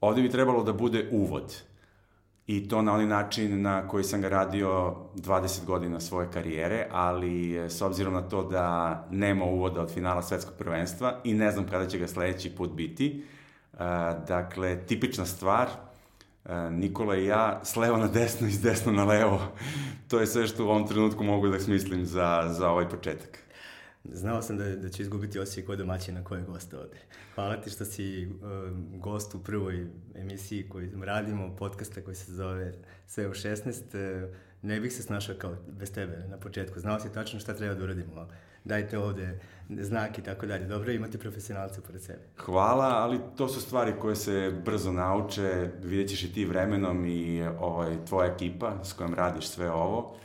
ovde bi trebalo da bude uvod. I to na onaj način na koji sam ga radio 20 godina svoje karijere, ali e, s obzirom na to da nema uvoda od finala svetskog prvenstva i ne znam kada će ga sledeći put biti, uh, dakle, tipična stvar, uh, Nikola i ja, s leva na desno i s desno na levo. to je sve što u ovom trenutku mogu da smislim za, za ovaj početak. Znao sam da, da ću izgubiti osjećaj kod domaćina koje je gosta ovde. Hvala ti što si uh, gost u prvoj emisiji koju radimo, podcasta koji se zove Sve u 16. Uh, ne bih se snašao kao bez tebe na početku. Znao si tačno šta treba da uradimo. Dajte ovde znak i tako dalje. Dobro, imate profesionalce pored sebe. Hvala, ali to su stvari koje se brzo nauče. Vidjet ćeš i ti vremenom i ovaj, tvoja ekipa s kojom radiš sve ovo,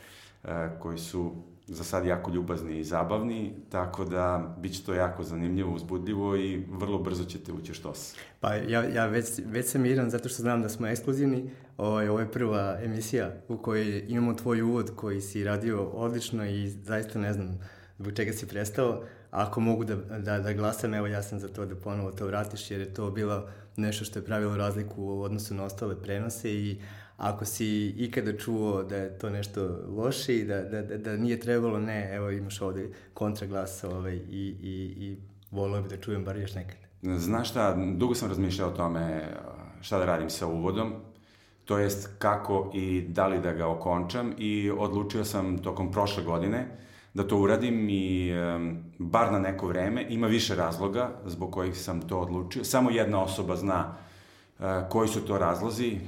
uh, koji su za sad jako ljubazni i zabavni, tako da bit će to jako zanimljivo, uzbudljivo i vrlo brzo ćete ući što se. Pa ja, ja već, već sam miran zato što znam da smo ekskluzivni. Ovo je, ovo je prva emisija u kojoj imamo tvoj uvod koji si radio odlično i zaista ne znam zbog čega si prestao. Ako mogu da, da, da glasam, evo ja sam za to da ponovo to vratiš jer je to bilo nešto što je pravilo razliku u odnosu na ostale prenose i ako si ikada čuo da je to nešto loše i da, da, da, da nije trebalo, ne, evo imaš ovde kontraglas ovaj, i, i, i volio bi da čujem bar još nekad. Znaš šta, dugo sam razmišljao o tome šta da radim sa uvodom, to jest kako i da li da ga okončam i odlučio sam tokom prošle godine da to uradim i bar na neko vreme. Ima više razloga zbog kojih sam to odlučio. Samo jedna osoba zna uh, koji su to razlozi,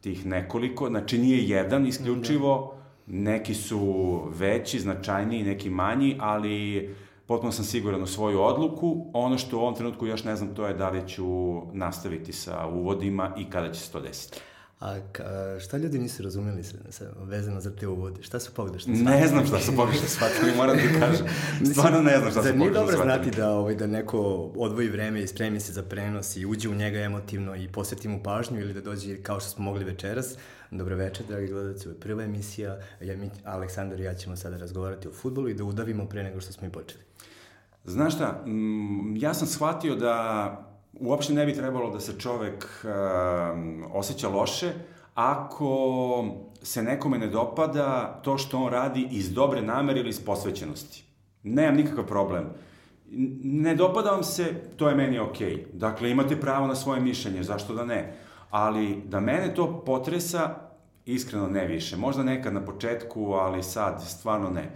tih nekoliko, znači nije jedan isključivo, neki su veći, značajniji, neki manji, ali potpuno sam siguran u svoju odluku. Ono što u ovom trenutku još ne znam to je da li ću nastaviti sa uvodima i kada će se to desiti. A ka, šta ljudi nisu razumeli se, se vezano za te uvode? Šta su pogrešno shvatili? Ne znam šta su pogrešno shvatili, moram da kažem. Stvarno ne znam šta su pogrešno shvatili. Zar nije dobro znati da, ovaj, da neko odvoji vreme i spremi se za prenos i uđe u njega emotivno i posveti mu pažnju ili da dođe kao što smo mogli večeras? Dobro večer, dragi gledalci, ovo je prva emisija. Ja, mi, Aleksandar i ja ćemo sada razgovarati o futbolu i da udavimo pre nego što smo i počeli. Znaš šta, ja sam shvatio da uopšte ne bi trebalo da se čovek uh, osjeća loše ako se nekome ne dopada to što on radi iz dobre namere ili iz posvećenosti. Nemam nikakav problem. Ne dopada vam se, to je meni okej. Okay. Dakle, imate pravo na svoje mišljenje, zašto da ne? Ali da mene to potresa, iskreno ne više. Možda nekad na početku, ali sad stvarno ne.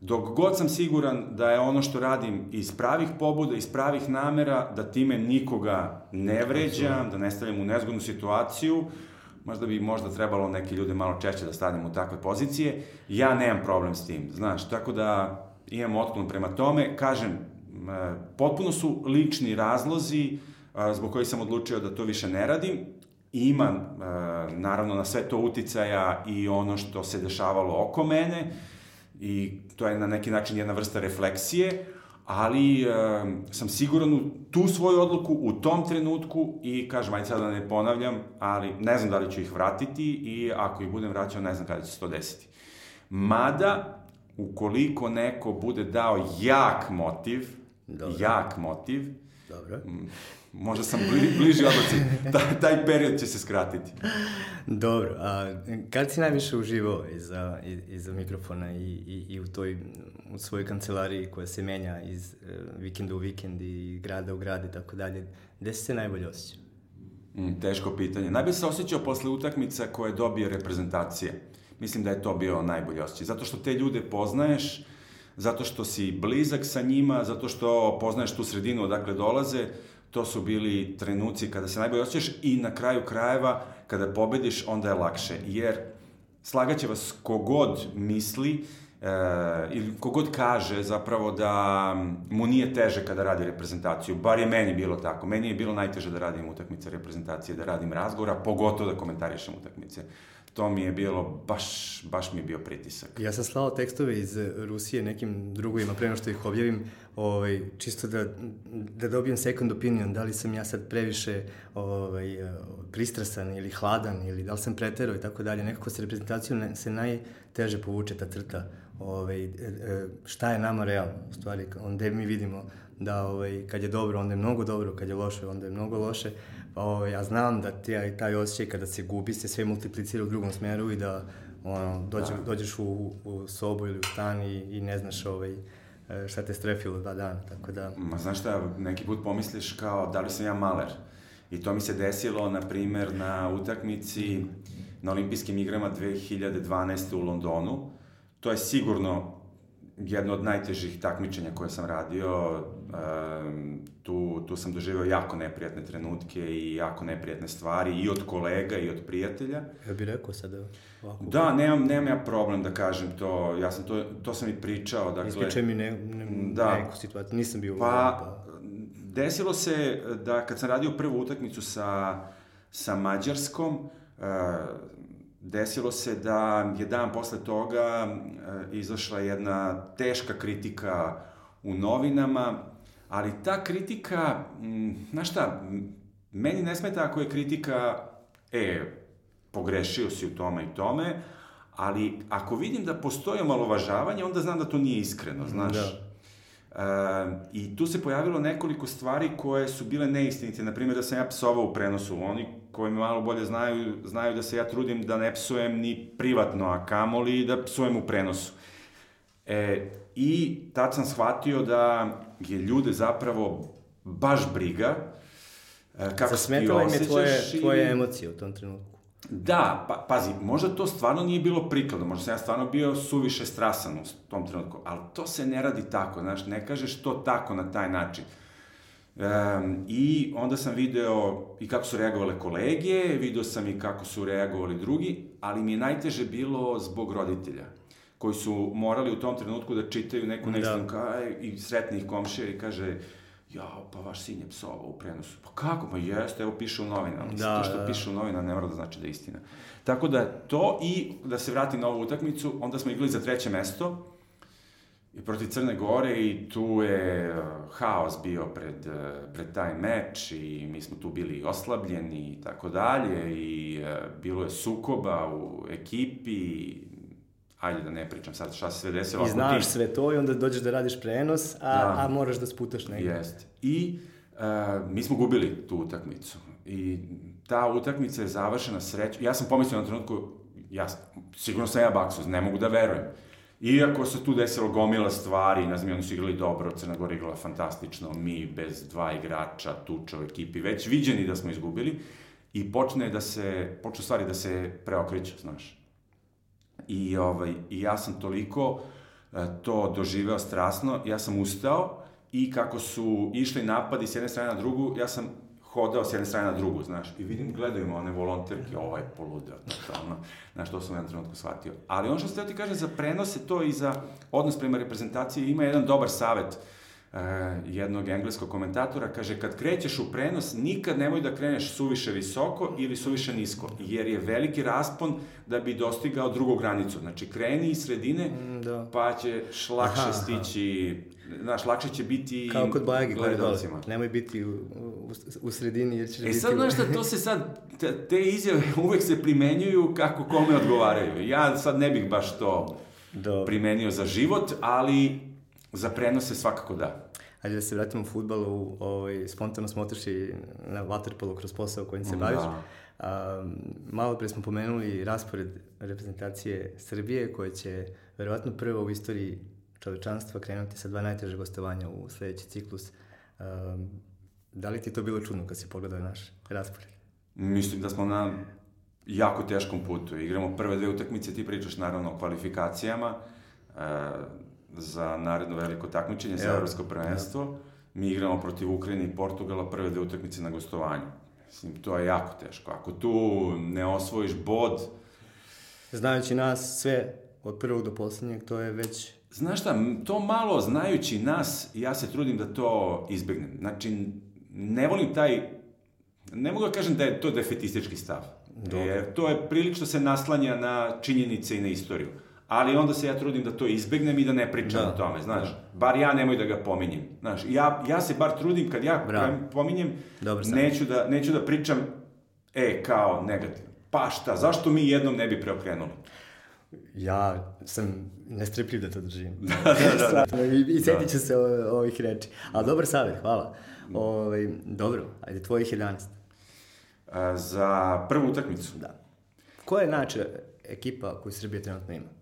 Dok god sam siguran da je ono što radim iz pravih pobuda, iz pravih namera, da time nikoga ne vređam, da ne stavljam u nezgodnu situaciju, možda bi možda trebalo neke ljude malo češće da stavljam u takve pozicije, ja nemam problem s tim, znaš, tako da imam otklon prema tome, kažem, e, potpuno su lični razlozi zbog kojih sam odlučio da to više ne radim, ima, e, naravno, na sve to uticaja i ono što se dešavalo oko mene, i to je na neki način jedna vrsta refleksije, ali e, sam siguran u tu svoju odluku u tom trenutku i kažem, ajde sada da ne ponavljam, ali ne znam da li ću ih vratiti i ako ih budem vraćao, ne znam kada će se to desiti. Mada, ukoliko neko bude dao jak motiv, Dobre. jak motiv, Dobro. Možda sam bli, bliži odluci, taj, taj period će se skratiti. Dobro, a kad si najviše uživao iza, iza mikrofona i, i, i u toj u svojoj kancelariji koja se menja iz uh, vikenda u vikend i grada u grad i tako dalje, gde si se najbolje osjećao? Mm, teško pitanje. Najbolje se osjećao posle utakmica koje dobije reprezentacije. Mislim da je to bio najbolji osjećaj. Zato što te ljude poznaješ, zato što si blizak sa njima, zato što poznaješ tu sredinu odakle dolaze, to su bili trenuci kada se najbolje osjećaš i na kraju krajeva kada pobediš onda je lakše, jer slagaće vas kogod misli e, ili kogod kaže zapravo da mu nije teže kada radi reprezentaciju, bar je meni bilo tako. Meni je bilo najteže da radim utakmice reprezentacije, da radim razgovora, pogotovo da komentarišem utakmice to mi je bilo, baš, baš mi je bio pritisak. Ja sam slao tekstove iz Rusije nekim drugovima pre što ih objavim, ovaj, čisto da, da dobijem second opinion, da li sam ja sad previše ovaj, pristrasan ili hladan ili da li sam preterao i tako dalje. Nekako sa reprezentacijom se najteže povuče ta crta ovaj, e, e, šta je nama realno, u stvari, gde mi vidimo da ovaj, kad je dobro, onda je mnogo dobro, kad je loše, onda je mnogo loše. Pa ovaj, ja znam da ti, taj osjećaj kada se gubi se sve multiplicira u drugom smeru i da ono, dođe, da. dođeš u, u sobu ili u stan i, i ne znaš ovaj, e, šta te strefilo dva dana, tako da... Ma znaš šta, neki put pomisliš kao da li sam ja maler. I to mi se desilo, na primer, na utakmici na olimpijskim igrama 2012. u Londonu. To je sigurno jedno od najtežih takmičenja koje sam radio. Um, tu, tu sam doživao jako neprijatne trenutke i jako neprijatne stvari i od kolega i od prijatelja. Ja bih rekao sada ovako. Da, nemam, nemam ja problem da kažem to. Ja sam to, to sam i pričao. Dakle, Ispričaj mi ne, ne, da, neku situaciju. Nisam bio... Pa, pa, desilo se da kad sam radio prvu utakmicu sa, sa Mađarskom, uh, desilo se da je dan posle toga e, izašla jedna teška kritika u novinama, ali ta kritika, znaš šta, meni ne smeta ako je kritika, e, pogrešio si u tome i tome, ali ako vidim da postoji omalovažavanje, onda znam da to nije iskreno, znaš. Da. E, I tu se pojavilo nekoliko stvari koje su bile neistinite, na primjer da sam ja psovao u prenosu, oni koji me malo bolje znaju, znaju da se ja trudim da ne psujem ni privatno, a kamoli da psujem u prenosu. E, I tad sam shvatio da je ljude zapravo baš briga e, kako se ti osjećaš. im je tvoje, i... tvoje emocije u tom trenutku. Da, pa, pazi, možda to stvarno nije bilo prikladno, možda sam ja stvarno bio suviše strasan u tom trenutku, ali to se ne radi tako, znaš, ne kažeš to tako na taj način. Um, I onda sam video i kako su reagovale kolege, video sam i kako su reagovali drugi, ali mi je najteže bilo zbog roditelja koji su morali u tom trenutku da čitaju neku neistinu da. i sretnih komšija i kaže jao, pa vaš sin je psovao u prenosu. Pa kako? Pa jeste, evo piše u novinama. Da, to što da. piše u novinama ne mora da znači da je istina. Tako da to i da se vratim na ovu utakmicu, onda smo igrali za treće mesto, i protiv Crne Gore i tu je uh, haos bio pred, uh, pred taj meč i mi smo tu bili oslabljeni i tako dalje i uh, bilo je sukoba u ekipi ajde da ne pričam sad šta se sve desilo. I znaš ti... sve to i onda dođeš da radiš prenos, a, da. a moraš da sputaš negdje. Jeste. I uh, mi smo gubili tu utakmicu. I ta utakmica je završena srećom. Ja sam pomislio na trenutku, ja, sigurno sam ja baksuz, ne mogu da verujem. Iako se tu desilo gomila stvari, ne znam, oni su igrali dobro, Crna Gora igrala fantastično, mi bez dva igrača, tuča u ekipi, već viđeni da smo izgubili, i počne da se, počne stvari da se preokreću, znaš. I, ovaj, I ja sam toliko e, to doživeo strasno, ja sam ustao i kako su išli napadi s jedne strane na drugu, ja sam hodao s jedne strane na drugu, znaš, i vidim, gledaju one volonterke, ovaj poludeo, totalno, znaš, to sam u jednom trenutku shvatio. Ali ono što ste ti kaže za prenose to i za odnos prema reprezentaciji, ima jedan dobar savet, uh, jednog engleskog komentatora, kaže, kad krećeš u prenos, nikad nemoj da kreneš suviše visoko ili suviše nisko, jer je veliki raspon da bi dostigao drugu granicu. Znači, kreni iz sredine, mm, da. pa ćeš lakše aha, stići znaš, lakše će biti Kao kod Bajagi gledalcima. Nemoj biti u, u, u sredini jer ćeš e, biti... E sad, znaš šta, to se sad, te, te izjave uvek se primenjuju kako kome odgovaraju. Ja sad ne bih baš to Do. primenio za život, ali za prenose svakako da. Ajde da se vratimo u futbalu, ovaj, spontano smo otišli na waterpolu kroz posao kojim se baviš. Da. A, malo pre smo pomenuli raspored reprezentacije Srbije koja će verovatno prvo u istoriji čovečanstva krenuti sa dva najteže gostovanja u sledeći ciklus. Um, da li ti to bilo čudno kad si pogledao naš raspored? Mislim da smo na jako teškom putu. Igramo prve dve utakmice, ti pričaš naravno o kvalifikacijama za naredno veliko takmičenje za Evropsko prvenstvo. Ja. Mi igramo protiv Ukrajine i Portugala prve dve utakmice na gostovanju. Mislim, to je jako teško. Ako tu ne osvojiš bod... Znajući nas sve, od prvog do poslednjeg, to je već Znaš šta, to malo znajući nas, ja se trudim da to izbegnem. Znači, ne volim taj, ne mogu da kažem da je to defetistički stav. Dobro. Jer to je prilično se naslanja na činjenice i na istoriju. Ali onda se ja trudim da to izbegnem i da ne pričam da. o tome, znaš. Da. Bar ja nemoj da ga pominjem. Znaš, ja, ja se bar trudim kad ja Bravo. pominjem, Dobro, neću, da, neću da pričam, e, kao negativno. Pa šta, zašto mi jednom ne bi preokrenuli? Ja sam nestrpljiv da to držim. da, da, da. I, i setit ću se o, ovih reči. Ali dobar savjet, hvala. Ovaj, dobro, ajde, tvojih 11. A, za prvu utakmicu? Da. Koja je način ekipa koju Srbija trenutno ima?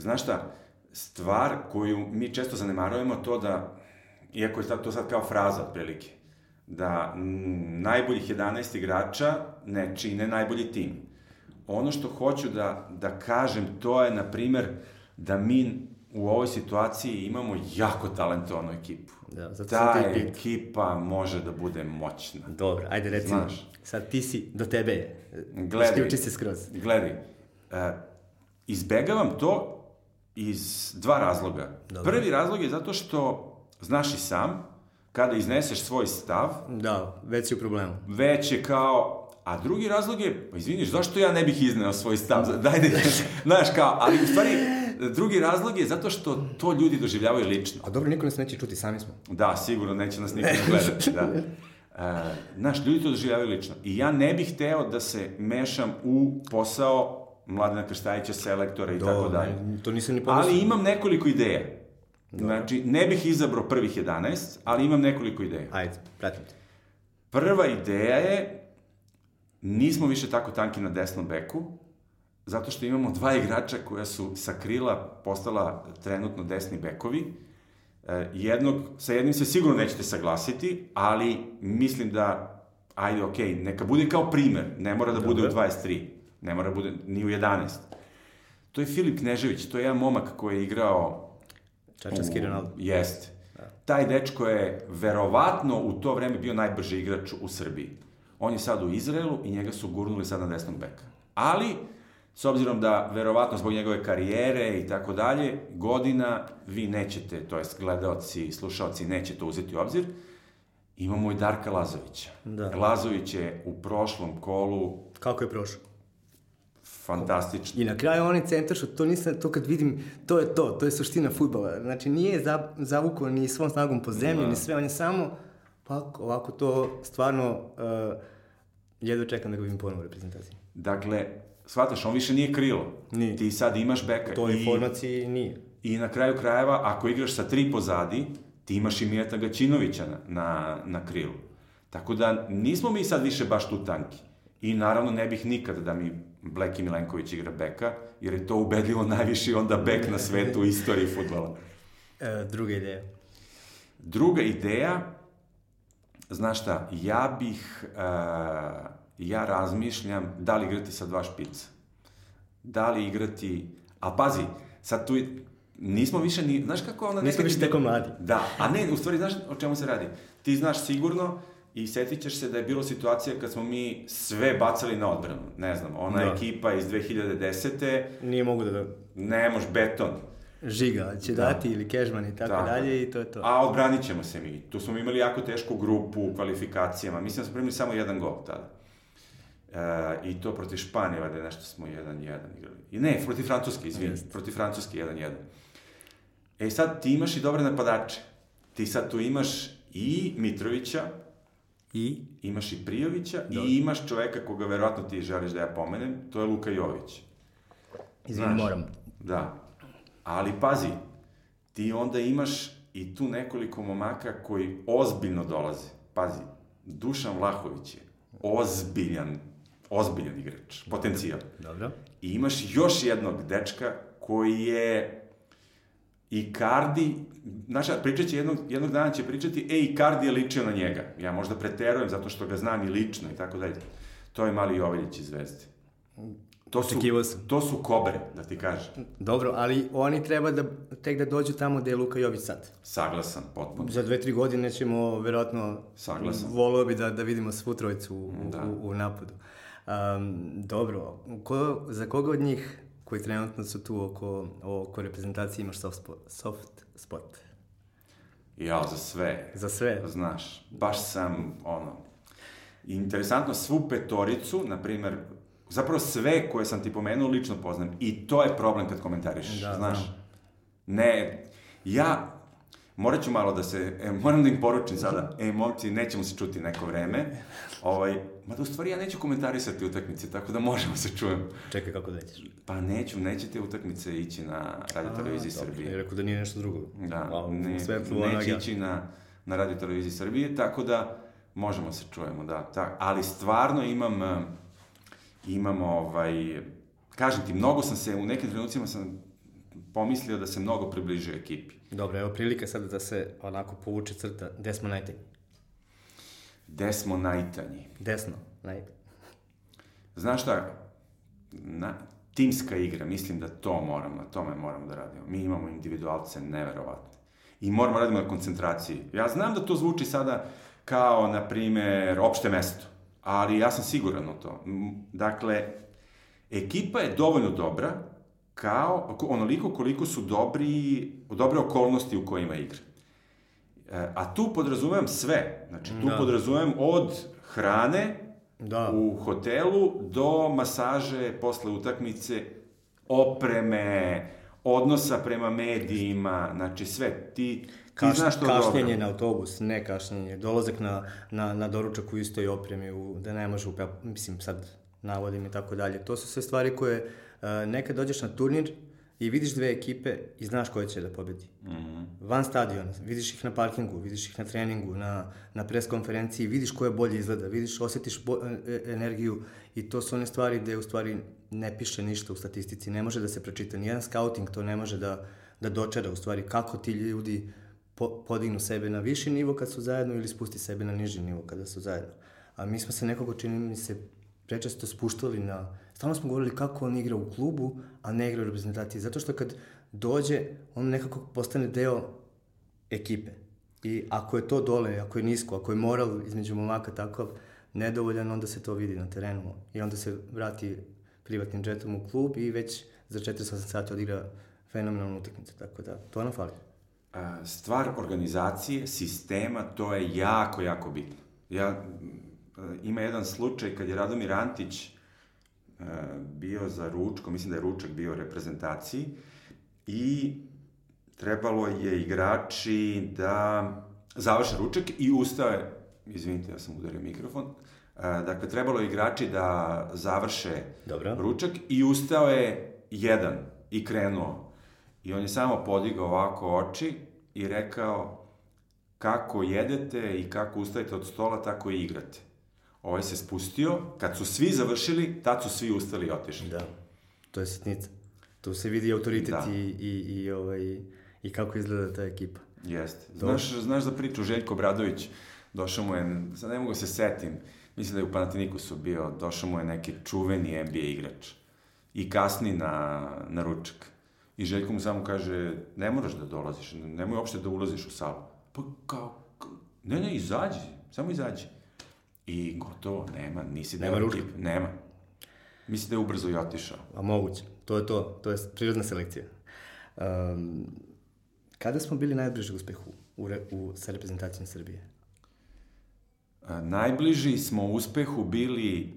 Znaš šta, stvar koju mi često zanemarujemo to da, iako je to sad kao fraza otprilike, da najboljih 11 igrača ne čine najbolji tim. Ono što hoću da, da kažem, to je, na primer, da mi u ovoj situaciji imamo jako talentovanu ekipu. Da, zato Ta sam ekipa može da bude moćna. Dobro, ajde recimo, Znaš. sad ti si, do tebe je. Gledaj. Isključi se skroz. Gledaj, uh, izbegavam to iz dva razloga. Dobro. Prvi razlog je zato što, znaš i sam, kada izneseš svoj stav, Da, već si u problemu. već je kao, a drugi razlog je, pa izviniš, zašto ja ne bih izneo svoj stav? Daj da, znaš kao, ali u stvari, drugi razlog je zato što to ljudi doživljavaju lično. A dobro, niko nas neće čuti, sami smo. Da, sigurno neće nas niko ne gledati, da. E, znaš, ljudi to doživljavaju lično. I ja ne bih hteo da se mešam u posao Mladena Krstajića, selektora i tako dalje. To nisam ni pomislio. Ali imam nekoliko ideja. Znači, ne bih izabrao prvih 11, ali imam nekoliko ideja. Ajde, pratim te. Prva ideja je, nismo više tako tanki na desnom beku, zato što imamo dva igrača koja su sa krila postala trenutno desni bekovi. E, jednog, sa jednim se sigurno nećete saglasiti, ali mislim da, ajde, okej, neka bude kao primer, ne mora da bude u Dobro. 23, ne mora da bude ni u 11. To je Filip Knežević, to je jedan momak koji je igrao Čačanski u- Ronaldo. Jeste. Taj dečko je verovatno u to vreme bio najbrži igrač u Srbiji. On je sad u Izraelu i njega su gurnuli sad na desnog beka. Ali, s obzirom da verovatno zbog njegove karijere i tako dalje, godina vi nećete, to jest gledaoci, slušaoci neće to uzeti u obzir, imamo i Darka Lazovića. Da. Lazović je u prošlom kolu Kako je prošao? Fantastično. I na kraju onaj centar što to nisam, to kad vidim, to je to, to je suština futbala. Znači nije za, zavukao ni svom snagom po zemlji, Da. ni sve, on je samo, pa ovako to stvarno, uh, jedva čekam da ga vidim ponovo u reprezentaciji. Dakle, shvataš, on više nije krilo. Nije. Ti sad imaš beka. U toj i- formaciji nije. I na kraju krajeva, ako igraš sa tri pozadi, ti imaš i Mijeta Gaćinovića na, na, na krilu. Tako da nismo mi sad više baš tu tanki. I naravno ne bih nikad da mi Bleki Milenković igra beka, jer je to ubedljivo najviši onda bek na svetu u istoriji futbola. E, druga ideja. Druga ideja, znaš šta, ja bih, uh, ja razmišljam da li igrati sa dva špica. Da li igrati, a pazi, sad tu, nismo više ni, znaš kako onda Nismo više tako mladi. Da, a ne, u stvari znaš o čemu se radi? Ti znaš sigurno i setit ćeš se da je bilo situacija kad smo mi sve bacali na odbranu. Ne znam, ona Da. ekipa iz 2010. Nije mogu da ne moš beton. žiga, će Da. dati ili kežman i tako, Tako. dalje i to je to. A odbranit ćemo se mi. Tu smo imali jako tešku grupu u kvalifikacijama. Mislim da smo primili samo jedan gol tada. E, I to protiv Španije, valjda nešto smo 1-1 igrali. I ne, protiv Francuske, izvini. Jeste. Protiv Francuske 1-1. E sad ti imaš i dobre napadače. Ti sad tu imaš i Mitrovića, I? imaš i Prijovića Dobro. i imaš čoveka koga verovatno ti želiš da ja pomenem, to je Luka Jović. Izvini, moram. Da. Ali pazi, ti onda imaš i tu nekoliko momaka koji ozbiljno dolaze. Pazi, Dušan Vlahović je ozbiljan, ozbiljan igrač, potencijal. Dobro. I imaš još jednog dečka koji je Icardi, znaš, šta, pričat će jednog, jednog dana će pričati, e, Icardi je ličio na njega. Ja možda preterujem zato što ga znam i lično i tako dalje. To je mali Joveljić iz Zvezde. To su, to su kobre, da ti kažem. Dobro, ali oni treba da tek da dođu tamo gde je Luka Jović sad. Saglasan, potpuno. Za dve, tri godine ćemo verovatno... Saglasan. Volio bi da, da vidimo svu trojicu u, Da. u, u napadu. Um, dobro, ko, za koga od njih koji trenutno su tu oko, oko reprezentacije imaš soft spot? Soft spot? Ja, za sve. Za sve? Znaš, baš sam, ono... Interesantno, svu petoricu, na primer, zapravo sve koje sam ti pomenuo lično poznam. I to je problem kad komentarišeš, Da, znaš. znam. Ne, ja, Morat ću malo da se, e, moram da im poručim sada, e, momci, nećemo se čuti neko vreme, ovaj, mada u stvari ja neću komentarisati utakmice, tako da možemo se čujemo. Čekaj, kako da ćeš? Pa neću, nećete utakmice ići na Radio Televiziji Srbije. Ja rekao da nije nešto drugo. Da, Wow, ne, svetlo, neće ići na, na Radio Televiziji Srbije, tako da možemo se čujemo, da. Ta, ali stvarno imam, imam ovaj, kažem ti, mnogo sam se, u nekim trenucima sam pomislio da se mnogo približio ekipi. Dobro, evo prilika sada da se onako povuče crta. Gde smo najtanji? Gde smo najtanji? Desno, najtanji. Znaš šta, na, timska igra, mislim da to moram, na tome moramo da radimo. Mi imamo individualce neverovatne. I moramo da radimo na koncentraciji. Ja znam da to zvuči sada kao, na primer, opšte mesto, ali ja sam siguran u to. Dakle, ekipa je dovoljno dobra kao, onoliko koliko su dobri, dobre okolnosti u kojima igra. E, A tu podrazumevam sve. Znači, tu Da. podrazumevam od hrane, Da. u hotelu do masaže posle utakmice, opreme, odnosa prema medijima, znači sve. Ti, ti Kaš, znaš to kašnjenje dobro. na autobus, ne kašnjenje, dolazak na, na, na doručak u istoj opremi, u, da ne može, u, mislim sad navodim i tako dalje. To su sve stvari koje uh, nekad dođeš na turnir i vidiš dve ekipe i znaš koja će da pobedi. Mm -hmm. Van stadiona, vidiš ih na parkingu, vidiš ih na treningu, na, na pres konferenciji, vidiš koja bolje izgleda, vidiš, osjetiš bo, e, energiju i to su one stvari gde u stvari ne piše ništa u statistici, ne može da se pročita. Nijedan scouting to ne može da, da dočara u stvari kako ti ljudi po, podignu sebe na viši nivo kad su zajedno ili spusti sebe na niži nivo kada su zajedno. A mi smo se nekako, čini mi se, prečesto spuštali na... Stalno smo govorili kako on igra u klubu, a ne igra u reprezentaciji. Zato što kad dođe, on nekako postane deo ekipe. I ako je to dole, ako je nisko, ako je moral između momaka takav nedovoljan, onda se to vidi na terenu. I onda se vrati privatnim džetom u klub i već za 48 sati odigra fenomenalnu utakmicu. Tako da, to nam fali. Stvar organizacije, sistema, to je jako, jako bitno. Ja, ima jedan slučaj kad je Radomir Antić e, bio za ručko, mislim da je ručak bio reprezentaciji i trebalo je igrači da završe ručak i ustao je, izvinite, ja sam udario mikrofon, e, dakle, trebalo je igrači da završe Dobro. ručak i ustao je jedan i krenuo. I on je samo podigao ovako oči i rekao kako jedete i kako ustajete od stola, tako i igrate. Ovaj se spustio, kad su svi završili, tad su svi ustali i otišli. Da, to je sitnica. Tu se vidi autoritet Da. i, i, i, ovaj, i kako izgleda ta ekipa. Jeste. Znaš, znaš za priču Željko Bradović, došao mu je, sad ne mogu se setim, mislim da je u Panatinikusu bio, došao mu je neki čuveni NBA igrač i kasni na, na ručak. I Željko mu samo kaže, ne moraš da dolaziš, nemoj uopšte da ulaziš u salu. Pa kao, ne, ne, izađi, samo izađi. I gotovo, nema, nisi Nema deo ekipe, nema. Mislim da je ubrzo i otišao. A moguće. To je to. To je prirodna selekcija. Um, kada smo bili najbliži uspehu u, re, u, sa reprezentacijom Srbije? A, Najbliži smo uspehu bili,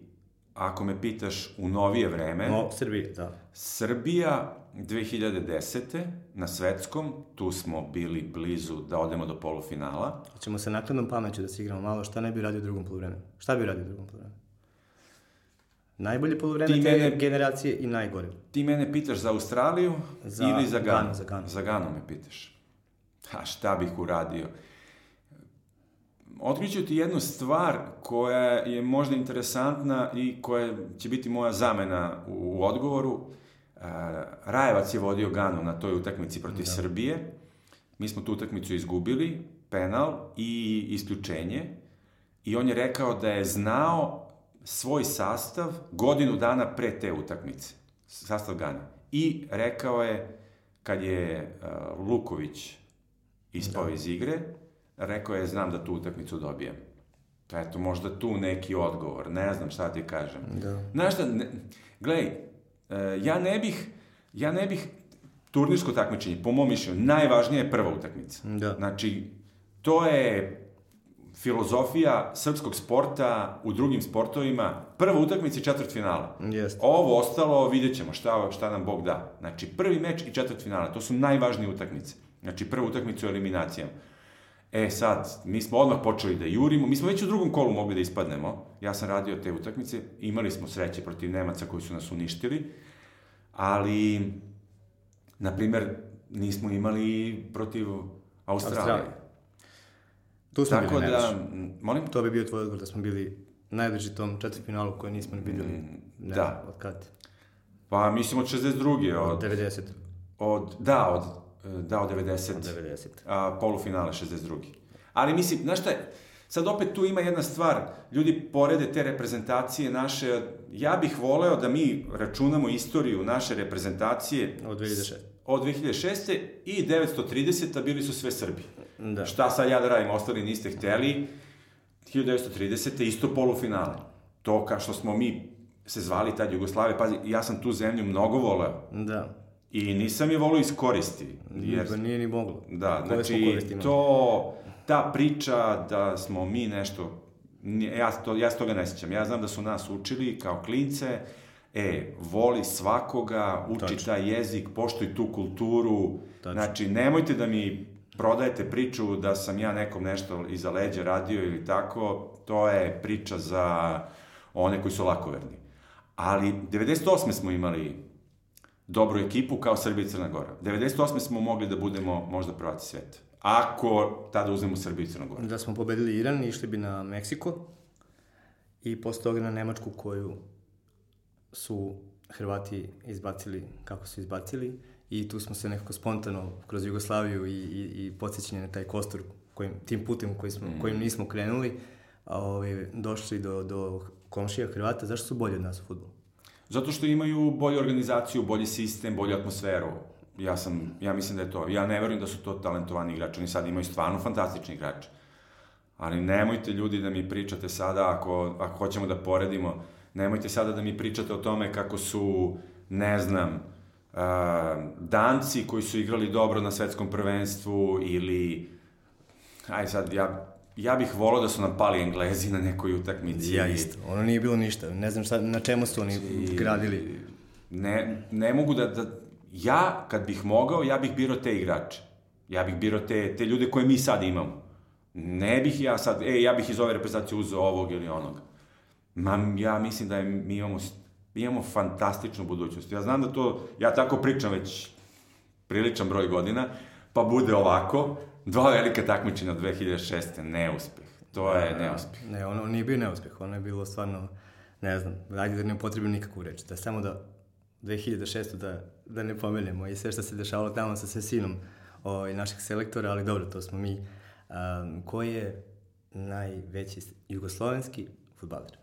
ako me pitaš, u novije vreme. No, Srbije, da. Srbija 2010. na svetskom, tu smo bili blizu da odemo do polufinala. Hoćemo sa nakladnom pameću da se igramo malo, šta ne bi radio u drugom poluvremenu? Šta bi radio u drugom poluvremenu? Najbolje poluvreme Ti te mene- generacije i najgore. Ti mene pitaš za Australiju Za ili za Ganu? Ganu, za Ganu. Za Ganu me pitaš. A šta bih uradio? Otkriću ti jednu stvar koja je možda interesantna i koja će biti moja zamena u, u odgovoru. E, Rajevac je vodio Ganu na toj utakmici protiv da. Srbije. Mi smo tu utakmicu izgubili, penal i isključenje. I on je rekao da je znao svoj sastav godinu dana pre te utakmice. Sastav Gane. I rekao je, kad je uh, Luković ispao da. iz igre, rekao je, znam da tu utakmicu dobijem. Eto, možda tu neki odgovor, ne znam šta ti kažem. Da. Znaš šta, ne, gledaj, ja ne bih, ja ne bih turnirsko takmičenje, po mom mišljenju, najvažnija je prva utakmica. Da. Znači, to je filozofija srpskog sporta u drugim sportovima, prva utakmica i četvrt finala. Jeste. Ovo ostalo vidjet ćemo šta, šta nam Bog da. Znači, prvi meč i četvrt finala, to su najvažnije utakmice. Znači, prva utakmica u eliminacijama. E sad, mi smo odmah počeli da jurimo, mi smo već u drugom kolu mogli da ispadnemo, ja sam radio te utakmice, imali smo sreće protiv Nemaca koji su nas uništili, ali, na primer, nismo imali protiv Australije. Australije. Tu smo Tako bili da, molim? To bi bio tvoj odgovor da smo bili najbliži tom četvrtfinalu koji nismo ni videli. Mm, ne da. Od kad? Pa mislim od 62. Od, od 90. Od, da, od, da, od 90. Od 90. A, polufinale 62. Ali mislim, znaš šta je, sad opet tu ima jedna stvar, ljudi porede te reprezentacije naše, ja bih voleo da mi računamo istoriju naše reprezentacije od 2006. Od 2006. i 930. bili su sve Srbi. Da. Šta sad ja da radim, ostali niste hteli, 1930. isto polufinale. To kao što smo mi se zvali tad Jugoslavije, pazi, ja sam tu zemlju mnogo voleo. Da. I nisam je volio iskoristi. Jer... Nije, nije ni moglo. Da, Koje znači, to, ta priča da smo mi nešto, ja, to, ja se toga ne sjećam. Ja znam da su nas učili kao klince, e, voli svakoga, uči Tačno. taj jezik, poštuj tu kulturu. Tačno. Znači, nemojte da mi prodajete priču da sam ja nekom nešto iza leđa radio ili tako, to je priča za one koji su lakoverni. Ali 98. smo imali dobru ekipu kao Srbija i Crna Gora. 98. smo mogli da budemo možda prvaci sveta. Ako tada uzmemo Srbiju i Crna Gora. Da smo pobedili Iran, išli bi na Meksiko i posle toga na Nemačku koju su Hrvati izbacili kako su izbacili i tu smo se nekako spontano kroz Jugoslaviju i, i, i podsjećanje na taj kostur kojim, tim putem koji smo, mm. kojim nismo krenuli, a, ovaj, došli do, do komšija Hrvata. Zašto su bolji od nas u futbolu? Zato što imaju bolju organizaciju, bolji sistem, bolju atmosferu. Ja, sam, ja mislim da je to. Ja ne verujem da su to talentovani igrači. Oni sad imaju stvarno fantastični igrači. Ali nemojte ljudi da mi pričate sada, ako, ako hoćemo da poredimo, nemojte sada da mi pričate o tome kako su, ne znam, uh, danci koji su igrali dobro na svetskom prvenstvu ili aj sad ja ja bih volao da su nam pali Englezi na nekoj utakmici. Ja isto. Ono nije bilo ništa. Ne znam šta, na čemu su oni I, gradili. Ne, ne mogu da, da... Ja, kad bih mogao, ja bih birao te igrače. Ja bih birao te, te ljude koje mi sad imamo. Ne bih ja sad, e, ja bih iz ove reprezentacije uzeo ovog ili onog. Ma, ja mislim da je, mi imamo imamo fantastičnu budućnost. Ja znam da to, ja tako pričam već priličan broj godina, pa bude ovako, dva velika takmičenja od 2006. neuspeh. To je neuspeh. Ne, ono nije bio neuspeh, ono je bilo stvarno, ne znam, ajde da ne upotrebim nikakvu reč, da samo da 2006. da, da ne pomeljemo i sve što se dešavalo tamo sa Sesinom ovaj, naših selektora, ali dobro, to smo mi. Um, ko je najveći jugoslovenski futbaler?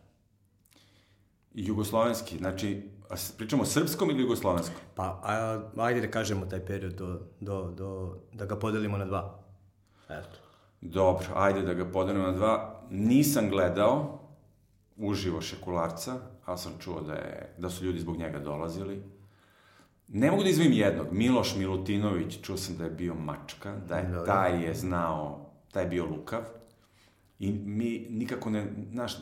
Jugoslovenski, znači, pričamo o srpskom ili jugoslovenskom? Pa, a, ajde da kažemo taj period do, do, do, da ga podelimo na dva. Eto. Dobro, ajde da ga podelimo na dva. Nisam gledao uživo Šekularca, ali sam čuo da, je, da su ljudi zbog njega dolazili. Ne mogu da izvim jednog. Miloš Milutinović, čuo sam da je bio mačka, da je Dobre. taj je znao, taj je bio lukav. I mi nikako ne, znaš,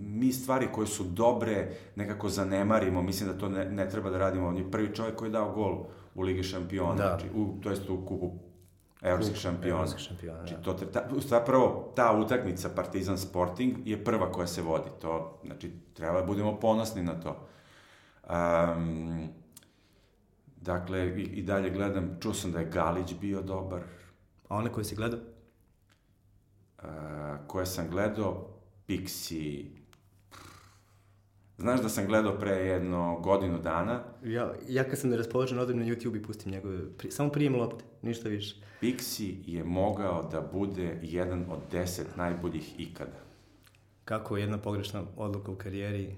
mi stvari koje su dobre nekako zanemarimo, mislim da to ne, ne treba da radimo. On je prvi čovjek koji je dao gol u Ligi šampiona, da. znači, u, to jest u kupu evropskih šampiona. Evropskih šampiona, znači, da. To, ta, zapravo, ta utakmica Partizan Sporting je prva koja se vodi. To, znači, treba da budemo ponosni na to. Um, dakle, i, i dalje gledam, čuo sam da je Galić bio dobar. A one koje si gledao? Uh, koje sam gledao, Pixi, Znaš da sam gledao pre jedno godinu dana. Ja, ja kad sam ne raspoložen, odem na YouTube i pustim njegove, pri, samo prijem lopte, ništa više. Pixi je mogao da bude jedan od deset najboljih ikada. Kako jedna pogrešna odluka u karijeri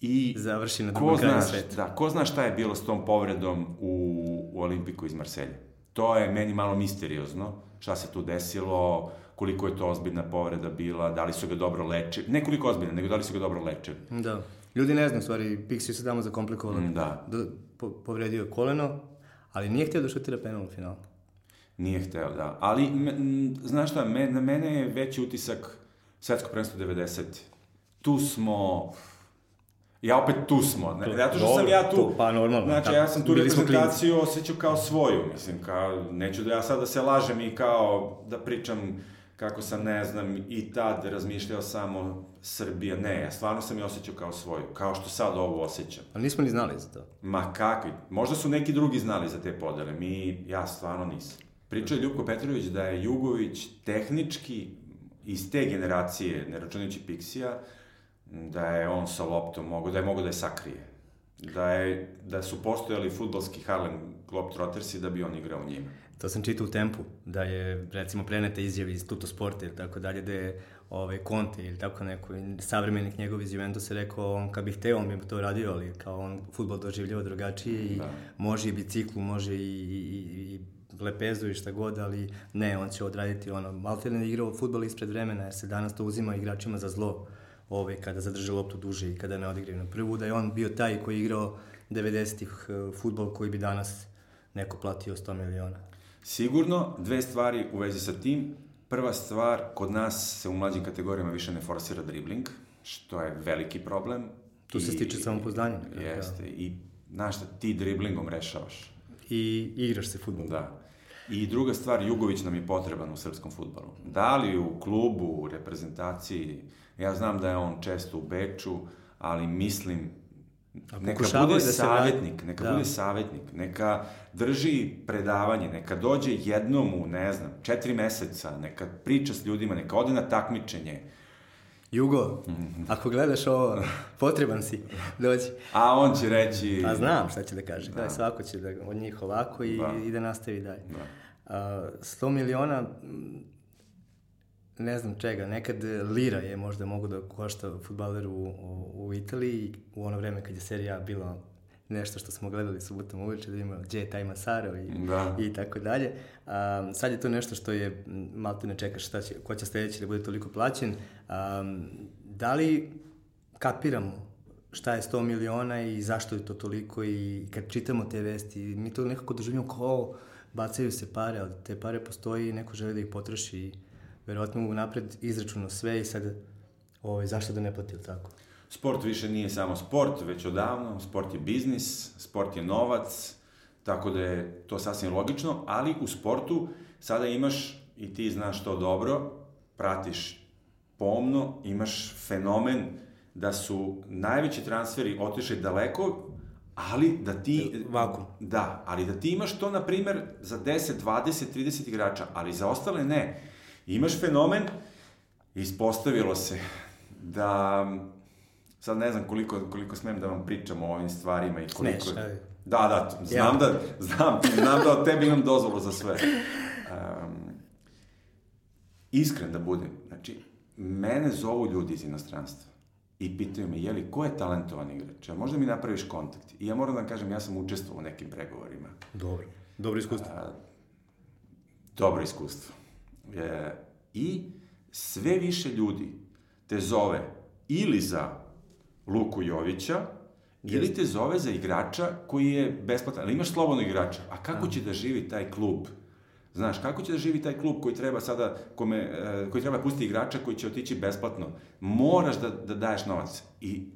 I završi na drugom kraju sveta. Da, ko zna šta je bilo s tom povredom u, u Olimpiku iz Marselja? To je meni malo misteriozno, šta se tu desilo, koliko je to ozbiljna povreda bila, da li su ga dobro lečili, ne koliko ozbiljna, nego da li su ga dobro lečili. Da. Ljudi ne znaju, stvari, Pixi se tamo zakomplikovalo. Mm, da. da po, povredio koleno, ali nije htio da šutira penal u finalu. Nije hteo, da. Ali, m, znaš šta, me, na mene je veći utisak svetsko prvenstvo 90. Tu smo... Ja opet tu smo, ne, zato što sam ja tu, to, pa normalno. znači tako, ja sam tu reprezentaciju osjećao kao svoju, mislim, kao, neću da ja sad da se lažem i kao da pričam kako sam, ne znam, i tad razmišljao samo Srbija, ne, ja stvarno sam je osjećao kao svoju, kao što sad ovo osjećam. Ali nismo ni znali za to. Ma kakvi, možda su neki drugi znali za te podele, mi, ja stvarno nisam. Pričao je Ljubko Petrović da je Jugović tehnički iz te generacije, ne računajući Pixija, da je on sa loptom mogo, da je mogo da je sakrije. Da, je, da su postojali futbalski Harlem Globetrottersi da bi on igrao u njima. To sam čitao u Tempu, da je, recimo, preneta izjava iz Tuto Sporta ili tako dalje, da je ovaj, Conte ili tako neko, savremenik njegov iz Juventusa rekao, on kad bi hteo, on bi to radio, ali kao on futbol doživljava drugačije i da. može i biciklu, može i, i, i lepezu i šta god, ali ne, on će odraditi ono, malo te ne igrao futbol ispred vremena, jer se danas to uzima igračima za zlo, ove, kada zadrže loptu duže i kada ne odigraju na prvu, da je on bio taj koji je igrao 90-ih uh, futbol koji bi danas neko platio 100 miliona. Sigurno, dve stvari u vezi sa tim. Prva stvar, kod nas se u mlađim kategorijama više ne forsira dribling, što je veliki problem. Tu se stiče samopoznanje. Jeste, da. i znaš šta ti driblingom rešavaš. I igraš se futbol. Da. I druga stvar, Jugović nam je potreban u srpskom futbalu. Da li u klubu, u reprezentaciji, ja znam da je on često u Beču, ali mislim neka bude da savjetnik, neka da. bude savjetnik, neka drži predavanje, neka dođe jednom u, ne znam, četiri meseca, neka priča s ljudima, neka ode na takmičenje. Jugo, mhm. ako gledaš ovo, potreban si, dođi. A on će reći... A znam šta će da kaže, da. svako će da od njih ovako i, da. i da nastavi dalje. Da. A, 100 miliona ne znam čega, nekad lira je možda mogu da košta futbaler u, u, u Italiji, u ono vreme kad je serija bila nešto što smo gledali subotom uveče, da ima gdje je taj Masaro i, da. i tako dalje. Um, sad je to nešto što je, malo te ne čekaš šta će, ko će sledeći da bude toliko plaćen. Um, da li kapiramo šta je 100 miliona i zašto je to toliko i kad čitamo te vesti, mi to nekako doživljamo kao bacaju se pare, ali te pare postoji i neko želi da ih potroši i verovatno mu napred izračuno sve i sad ovaj, zašto da ne plati, tako? Sport više nije samo sport, već odavno, sport je biznis, sport je novac, tako da je to sasvim logično, ali u sportu sada imaš, i ti znaš to dobro, pratiš pomno, imaš fenomen da su najveći transferi otišli daleko, ali da ti... Vakum. Da, ali da ti imaš to, na primer, za 10, 20, 30 igrača, ali za ostale ne. Imaš fenomen, ispostavilo se da sad ne znam koliko, koliko smem da vam pričam o ovim stvarima i koliko... Smeš. Da, da, znam ja. da, znam, znam da od tebi imam dozvolu za sve. Um, iskren da budem, znači, mene zovu ljudi iz inostranstva i pitaju me, jeli, ko je talentovan igrač? A možda mi napraviš kontakt? I ja moram da vam kažem, ja sam učestvovao u nekim pregovorima. Dobro, dobro iskustvo. A, dobro iskustvo. E, I sve više ljudi te zove ili za Luku Jovića, ili te zove za igrača koji je besplatan. Ali imaš slobodno igrača. A kako će da živi taj klub? Znaš, kako će da živi taj klub koji treba sada, kome, e, koji treba pustiti igrača koji će otići besplatno? Moraš da, da daješ novac. I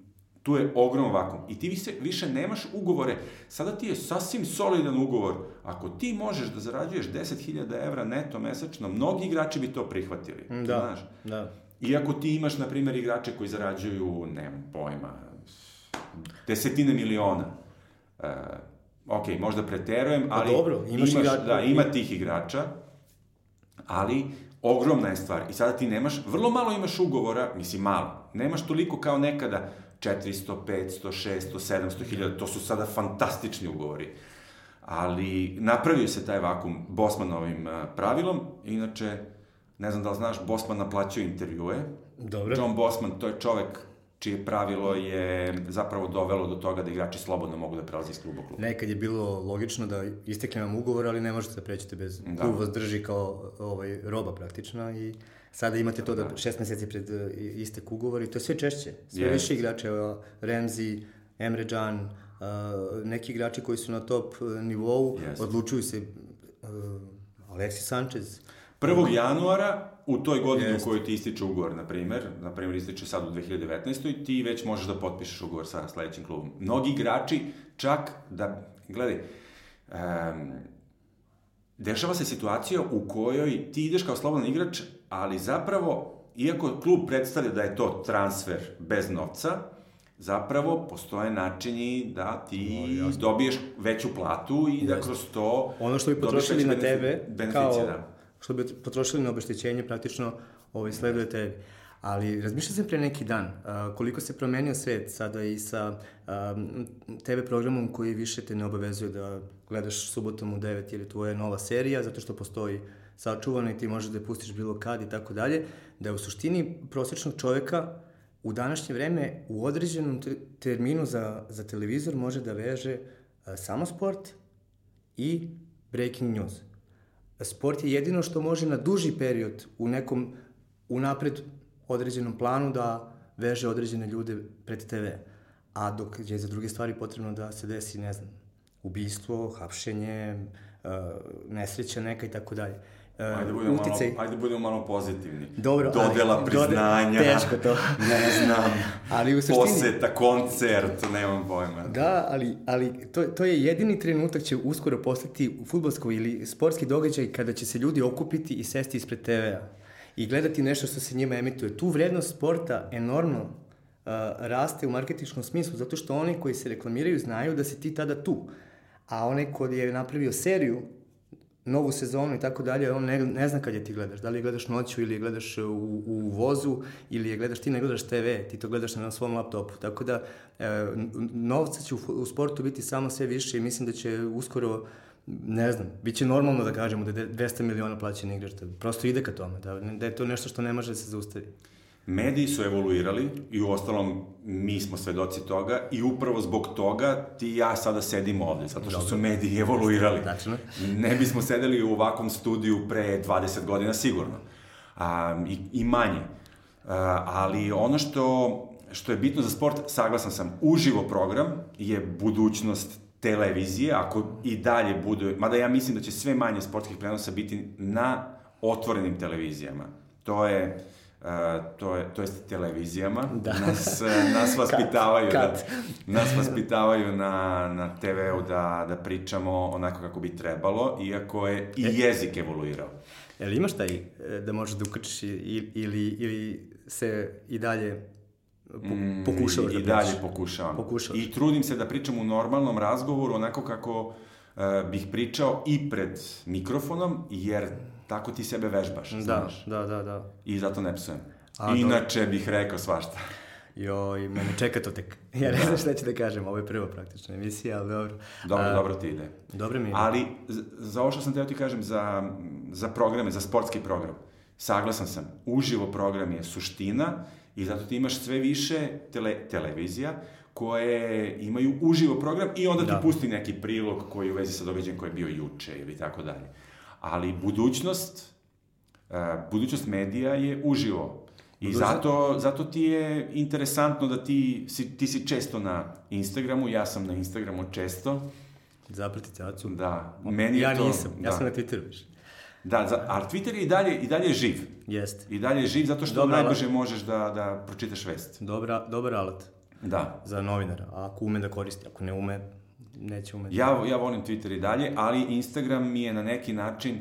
tu je ogroman vakum. I ti više, više nemaš ugovore. Sada ti je sasvim solidan ugovor. Ako ti možeš da zarađuješ 10.000 evra neto mesečno, mnogi igrači bi to prihvatili. Da, znaš? da. Iako ti imaš, na primjer, igrače koji zarađuju, nemam pojma, desetine miliona. Uh, ok, možda preterujem, pa ali... Pa dobro, imaš, imaš igrača. Da, ima tih igrača, ali ogromna je stvar. I sada ti nemaš, vrlo malo imaš ugovora, mislim malo, nemaš toliko kao nekada, 400, 500, 600, 700 hiljada, to su sada fantastični ugovori. Ali napravio se taj vakum Bosmanovim uh, pravilom, inače, ne znam da li znaš, Bosman naplaćuje intervjue. Dobro. John Bosman, to je čovek čije pravilo je zapravo dovelo do toga da igrači slobodno mogu da prelaze iz kluba kluba. Nekad je bilo logično da istekne vam ugovor, ali ne možete da prećete bez... Da. Klub vas drži kao ovaj, roba praktično i sada imate to da, da. šest meseci pred istek ugovor i to je sve češće. Sve yes. više igrača, evo, Remzi, Emre Can, uh, neki igrači koji su na top nivou, yes. odlučuju se uh, Alexis Sanchez, 1. januara u toj godini Jest. u kojoj ti ističe ugovor, na primer, na primer ističe sad u 2019. ti već možeš da potpišeš ugovor sa sledećim klubom. Mnogi igrači čak da, gledaj, um, dešava se situacija u kojoj ti ideš kao slobodan igrač, ali zapravo, iako klub predstavlja da je to transfer bez novca, zapravo postoje načini da ti no, dobiješ veću platu i da kroz to ono što bi potrošili na tebe kao da. Što bi potrošili na obeštećenje praktično ovaj sleduje tebi ali razmišljao sam pre neki dan uh, koliko se promenio svet sada i sa um, TV programom koji više te ne obavezuje da gledaš subotom u 9 jer je tvoja nova serija zato što postoji sačuvano i ti možeš da je pustiš bilo kad i tako dalje da je u suštini prosečnog čoveka u današnje vreme u određenom terminu za, za televizor može da veže a, samo sport i breaking news. Sport je jedino što može na duži period u nekom unapred određenom planu da veže određene ljude pred TV. A dok je za druge stvari potrebno da se desi, ne znam, ubistvo, hapšenje, nesreća neka i tako dalje. Ajde budemo, uticaj. malo, ajde budemo malo pozitivni. Dobro, Dodela ali, priznanja. Dode, teško to. ne znam. ali u suštini... Poseta, koncert, nemam pojma. Da, ali, ali to, to je jedini trenutak će uskoro postati futbolsko ili sportski događaj kada će se ljudi okupiti i sesti ispred TV-a i gledati nešto što se njima emituje. Tu vrednost sporta enormno uh, raste u marketičkom smislu, zato što oni koji se reklamiraju znaju da si ti tada tu. A onaj ko je napravio seriju novu sezonu i tako dalje, on ne, ne zna kad je ti gledaš. Da li je gledaš noću ili je gledaš u, u vozu ili je gledaš, ti ne gledaš TV, ti to gledaš na svom laptopu. Tako da, e, novca će u, u sportu biti samo sve više i mislim da će uskoro ne znam, bit će normalno da kažemo da je 200 miliona plaćeni igrač, da prosto ide ka tome, da, da je to nešto što ne može da se zaustavi. Mediji su evoluirali i u ostalom mi smo svedoci toga i upravo zbog toga ti i ja sada sedimo ovde, zato što Dobre. su mediji evoluirali. Tačno. Ne bismo sedeli u ovakvom studiju pre 20 godina sigurno. A, i, I manje. A, ali ono što, što je bitno za sport, saglasan sam, uživo program je budućnost televizije, ako i dalje bude, mada ja mislim da će sve manje sportskih prenosa biti na otvorenim televizijama. To je Uh, to je to jest televizijama da. nas nas vaspitavaju kat, kat. da nas vaspitavaju na na TV-u da da pričamo onako kako bi trebalo iako je i e, jezik evoluirao. Jel imaš taj e, da možeš da ukačiš ili ili se i dalje mm, pokušavaš da I, da i dalje pokušavam. Pokušavaš. I trudim se da pričam u normalnom razgovoru onako kako uh, bih pričao i pred mikrofonom jer tako ti sebe vežbaš, da, znaš. Da, da, da. I zato ne psujem. A, Inače do... bih rekao svašta. Joj, mene čeka to tek. Ja ne znam šta ću da kažem, ovo je prva praktična emisija, ali dobro. Dobro, A, dobro ti ide. Dobro mi ide. Ali, za ovo što sam teo ti kažem, za, za programe, za sportski program, saglasan sam, uživo program je suština i zato ti imaš sve više tele, televizija koje imaju uživo program i onda da. ti pusti neki prilog koji je u vezi sa događajem koji je bio juče ili tako dalje ali budućnost, uh, budućnost medija je uživo. I zato, zato ti je interesantno da ti si, ti si često na Instagramu, ja sam na Instagramu često. Zaprati Cacu. Da, meni ja je to... Ja nisam, da. ja sam na Twitteru više. Da, za, ali Twitter je i dalje, i dalje živ. Jeste. I dalje je živ zato što Dobar najbrže alat. možeš da, da pročitaš vest. Dobra, dobar alat. Da. Za novinara. Ako ume da koristi, ako ne ume, neće umeti. Ja, ja volim Twitter i dalje, ali Instagram mi je na neki način,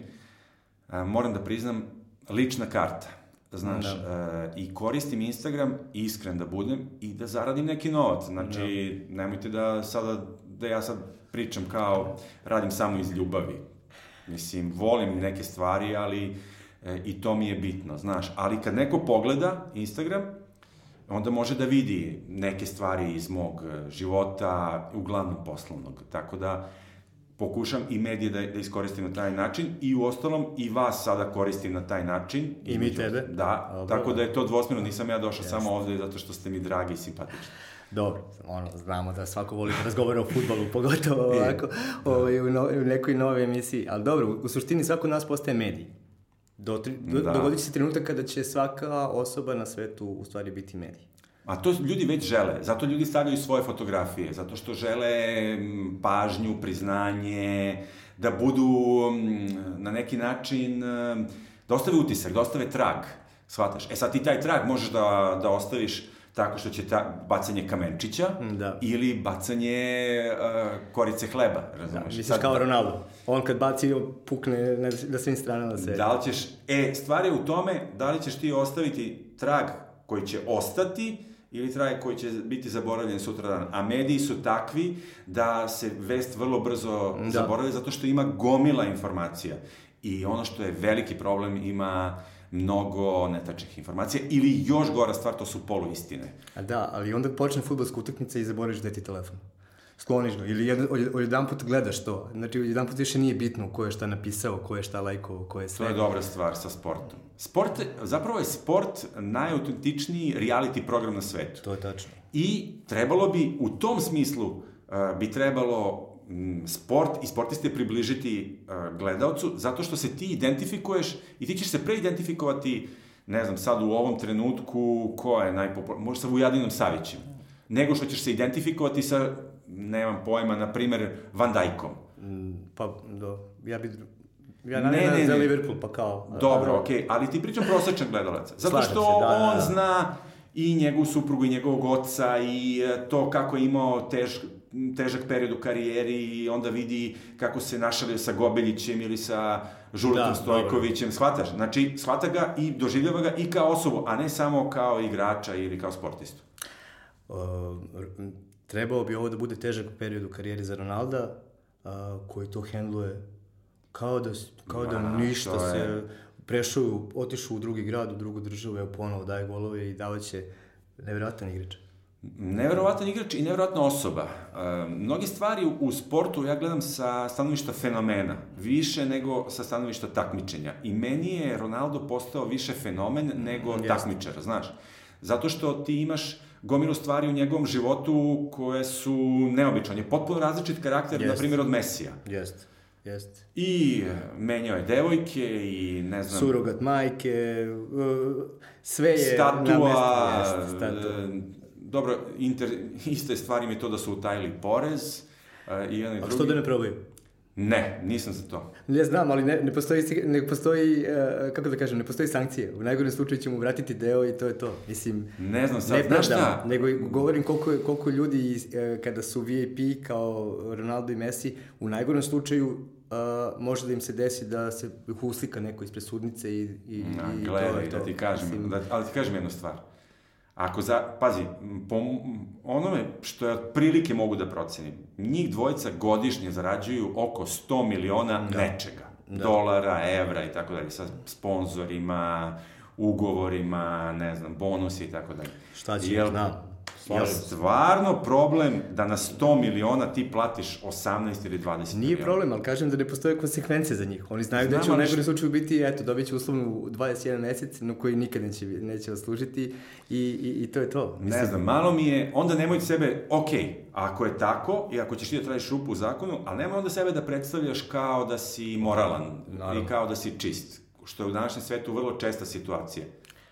a, moram da priznam, lična karta. Znaš, da. a, i koristim Instagram, iskren da budem, i da zaradim neki novac. Znači, da. nemojte da sada, da ja sad pričam kao, radim samo iz ljubavi. Mislim, volim neke stvari, ali e, i to mi je bitno, znaš. Ali kad neko pogleda Instagram, onda može da vidi neke stvari iz mog e, života, uglavnom poslovnog. Tako da, pokušam i medije da, da iskoristim na taj način i u ostalom i vas sada koristim na taj način. I mi tebe. Da, Dobro, tako da je to dvosmjerno, nisam ja došao samo ovde zato što ste mi dragi i simpatični. Dobro, ono, znamo da svako voli da razgovara o futbolu, pogotovo ovako, da. ovaj, u, no, u nekoj nove emisiji, ali dobro, u suštini svako od nas postaje medij. Do, do, da. Dogodit će se trenutak kada će svaka osoba na svetu u stvari biti medij. A to ljudi već žele, zato ljudi stavljaju svoje fotografije, zato što žele pažnju, priznanje, da budu na neki način da ostave utisak, da ostave trag, shvataš? E sad ti taj trag možeš da, da ostaviš tako što će ta, bacanje kamenčića Da. ili bacanje uh, korice hleba, Da, razumeš? misliš Sad, kao Ronaldo. On kad baci, pukne na, na svim stranama sve. Da li ćeš, e, stvar je u tome da li ćeš ti ostaviti trag koji će ostati ili trag koji će biti zaboravljen sutradan. A mediji su takvi da se vest vrlo brzo Da. zaboravlja zato što ima gomila informacija. I ono što je veliki problem ima mnogo netačnih informacija ili još gora stvar, to su poluistine. A da, ali onda počne futbolska utakmica i zaboraviš da je ti telefon. Skloniš ga. Ili jedan, od, jedan put gledaš to. Znači, jedan put više nije bitno ko je šta napisao, ko je šta lajkovao, ko je To sve. je dobra stvar sa sportom. Sport, zapravo je sport najautentičniji reality program na svetu. To je tačno. I trebalo bi, u tom smislu, uh, bi trebalo sport i sportiste približiti uh, gledalcu, zato što se ti identifikuješ i ti ćeš se pre identifikovati, ne znam, sad u ovom trenutku, ko je najpopularniji, možda sa Vujadinom Savićem, nego što ćeš se identifikovati sa, nemam pojma, na primer, Van Dijkom. Mm, Pa, do, ja bi... Ja Ne, navijam ne, za ne. Liverpool, pa kao... Dobro, okej, ali ti pričam prosečan gledalac. Zato što se, da, da, on da. zna i njegovu suprugu i njegovog oca i e, to kako je imao tež, težak period u karijeri i onda vidi kako se našalio sa Gobeljićem ili sa Žuletom Da, Stojkovićem, shvataš? Znači, shvata ga i doživljava ga i kao osobu, a ne samo kao igrača ili kao sportistu. Uh, trebao bi ovo da bude težak period u karijeri za Ronalda, uh, koji to hendluje kao da, kao da Ma, ništa to je- se prešao, otišao u drugi grad, u drugu državu, evo ponovo daje golove i davaće nevjerojatan igrač. Neverovatan igrač i neverovatna osoba. E, mnoge stvari u, u sportu ja gledam sa stanovišta fenomena, više nego sa stanovišta takmičenja. I meni je Ronaldo postao više fenomen nego Jeste. takmičar, znaš. Zato što ti imaš gomilu stvari u njegovom životu koje su neobične. On je potpuno različit karakter, na primjer, od Mesija. Jeste, jeste. I e, menjao je devojke i ne znam... Surogat majke, uh, sve je statua, na mestu. Statua. Dobro, inter, iste stvari mi je to da su utajili porez, e, i jedan i A drugi. što da ne probaju? Ne, nisam za to. Ne znam, ali ne, ne postoji, ne postoji, uh, kako da kažem, ne postoji sankcije. U najgorem slučaju ćemo vratiti deo i to je to. Mislim, Ne znam sad, ne znaš šta? nego govorim koliko, koliko ljudi e, kada su VIP kao Ronaldo i Messi, u najgorem slučaju uh, može da im se desi da se ih uslika neko ispred sudnice i, i, Na, i to je to. da ti kažem, Mislim, da, ali ti kažem jednu stvar. Ako za, pazi, po onome što ja otprilike mogu da procenim, njih dvojica godišnje zarađuju oko 100 miliona nečega. Dolara, evra i tako dalje, sa sponzorima, ugovorima, ne znam, bonusi i tako dalje. Šta će, Jel- znam. Slažem se. stvarno problem da na 100 miliona ti platiš 18 ili 20 Nije miliona? problem, ali kažem da ne postoje konsekvence za njih. Oni znaju Znam, da će u šta- slučaju biti, eto, dobit će uslovnu 21 mesec, no koji nikad neće, neće oslužiti i, i, i to je to. Ne znam, malo mi je, onda nemoj sebe, ok, ako je tako i ako ćeš ti da tražiš rupu u zakonu, ali nemoj onda sebe da predstavljaš kao da si moralan Naravno. i kao da si čist, što je u današnjem svetu vrlo česta situacija.